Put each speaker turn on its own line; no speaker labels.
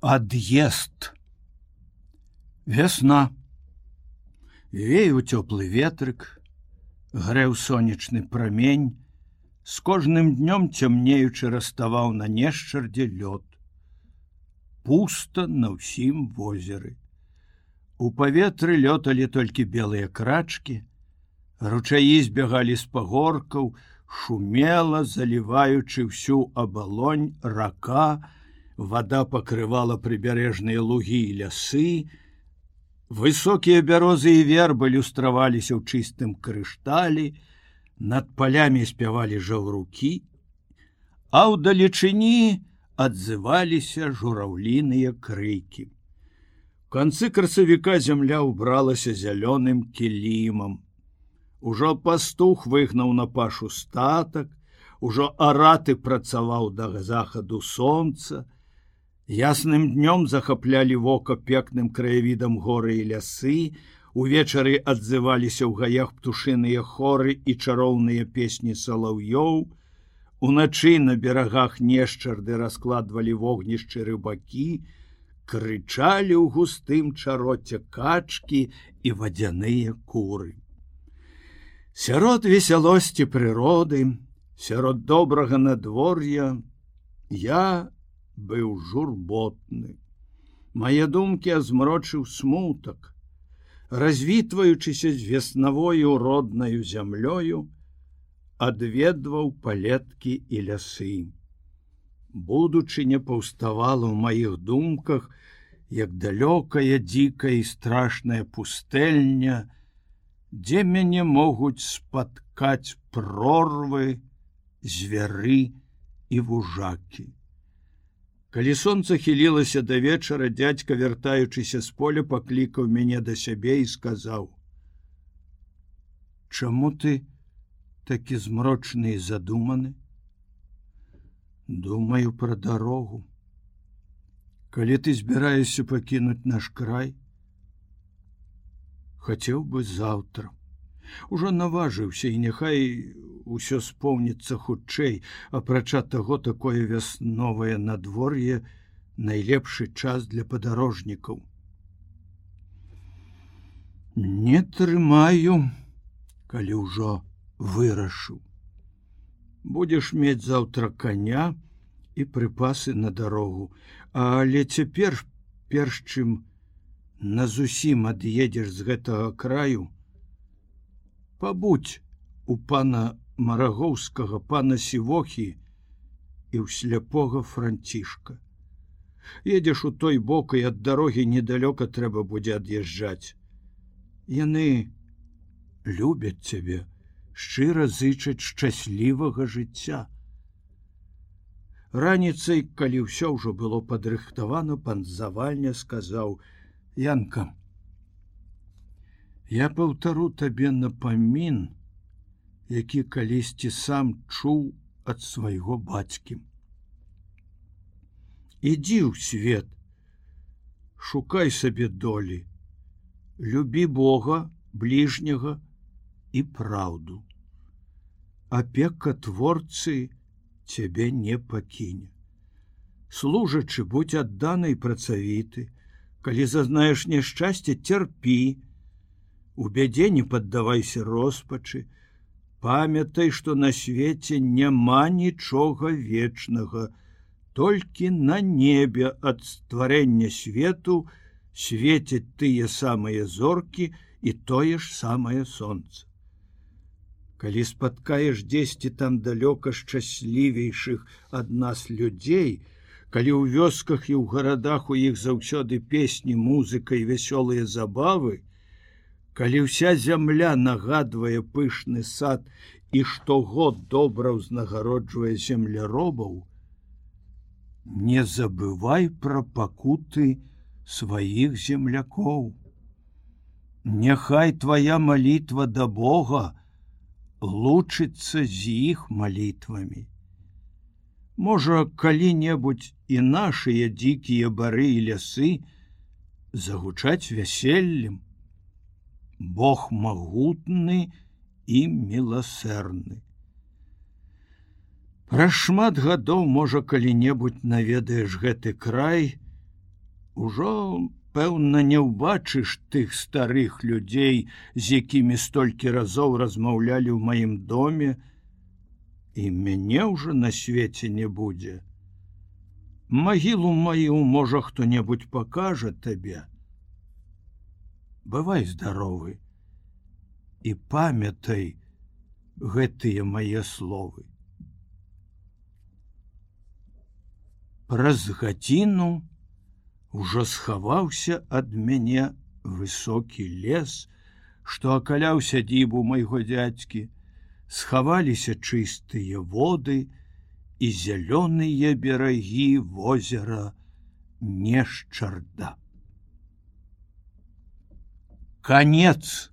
ад'езд. Весна. Вею цёплы ветрык. Грэў сонечны прамень. З кожным днём цямнеючы раставаў на нешчардзе лёд. Пуста на ўсім возеры. У паветры лёталі толькі белыя крачки ручаі збягалі з пагоркаў шумела заліваючы всю абалонь рака вода покрывала прыбярэжныя лугі і лясы. Высокія бярозы і вербы люстраваліся ў чыстым крышталі над палямі спявалі жаўрукі а ў далечыні адзываліся жураўліныя крыкі канцы красавіка зямля ўбралася зялёным кілімам ужо пастух выгнаў на пашу статак ужо араты працаваў да захаду сонца Ясным днём захаплялі вока пекным краявідам горы і лясы, увечары адзываліся ў гаях птушыныя хоры і чароўныя песні салаўёў. Уначы на берагах нешчарды раскладвалі вогнішчы рыбакі, крычалі ў густым чароце качкі і вадзяныя куры. Сярод весялосці прыроды, сярод добрага надвор'я, я, быў журботны. Мае думкі азмрочыў смутак, развітваючыся з веснавою роднаю зямлёю, адведваў палеткі і лясы. Будучы не паўставала ў маіх думках, як далёкая дзікая і страшная пустэльня, дзе мяне могуць спаткаць прорвы, звяры і вужакі. Калі сонца хілілася да вечара, дядька, вяртаючыся з поля, паклікаў мяне да сябе і сказаў: « Чаму ты такі змрочны і задуманы? Думаю пра дарогу. Калі ты збіраешся пакінуць наш край, хацеў бы заўтра. Ужо наважыўся і няхай усё спомніцца хутчэй, апрача таго такое вясновае надвор'е найлепшы час для падарожнікаў. Не трымаю, калі ўжо вырашыў. Будзеш мець заўтра коня і прыпасы на дарогу, але цяпер перш чым на зусім ад'едзеш з гэтага краю, пабудь у пана марагоўскага пана сівохі і ў сляпога францішка. Едзеш у той бок і ад дарогі недалёка трэба будзе ад'язджаць. Яны любяць цябе, шчыра зычаць шчаслівага жыцця. Раніцай, калі ўсё ўжо было падрыхтавана, пан завальня сказаў: « Янка, Я паўтару табе напамін, які калісьці сам чуў ад свайго бацькі. Ідзі ў свет, шукай сабе долі, любі Бога, бліжняга і праўду. Апека творцы цябе не пакіне. Служачы будь адданай працавіты, калі зазнаеш няшчасце, цярпі, У бядзе не паддавайся роспачы, памятай, што на свеце няма нічога вечнага, толькі на небе ад стварэння свету свецяць тыя самыя зоркі і тое ж самае сонца. Калі спаткаеш дзесьці там далёка шчаслівейшых ад нас людзей, калі ў вёсках і ў гарадах у іх заўсёды песні, музыка і вясёлыя забавы, калі вся зямля нагадвае пышны сад і штогод добра ўзнагароджвае земляробаў не забывай пра пакуты сваіх землякоў. Няхай твоя молитва да бога лучыцца з іх молитвамі можа калі-небудзь і нашыя дзікія бары і лясы загучаць вяселлем Бог магутны і міласэрны. Пра шмат гадоў можа калі-небудзь наведаеш гэты край, Ужо пэўна не ўбачыш тых старых людзей, з якімі столькі разоў размаўлялі ў маім доме, і мяне ўжо на свеце не будзе. Магілу маю можа хто-небудзь пакажа табе. Бывай здаровы і памятай гэтыя мае словы. Праз гадзіну ужо схаваўся ад мяне высокі лес, што акаляў сядзібу майго дядзькі, схаваліся чыстыя воды і зялёныя берагі возера нешчарда. Конец.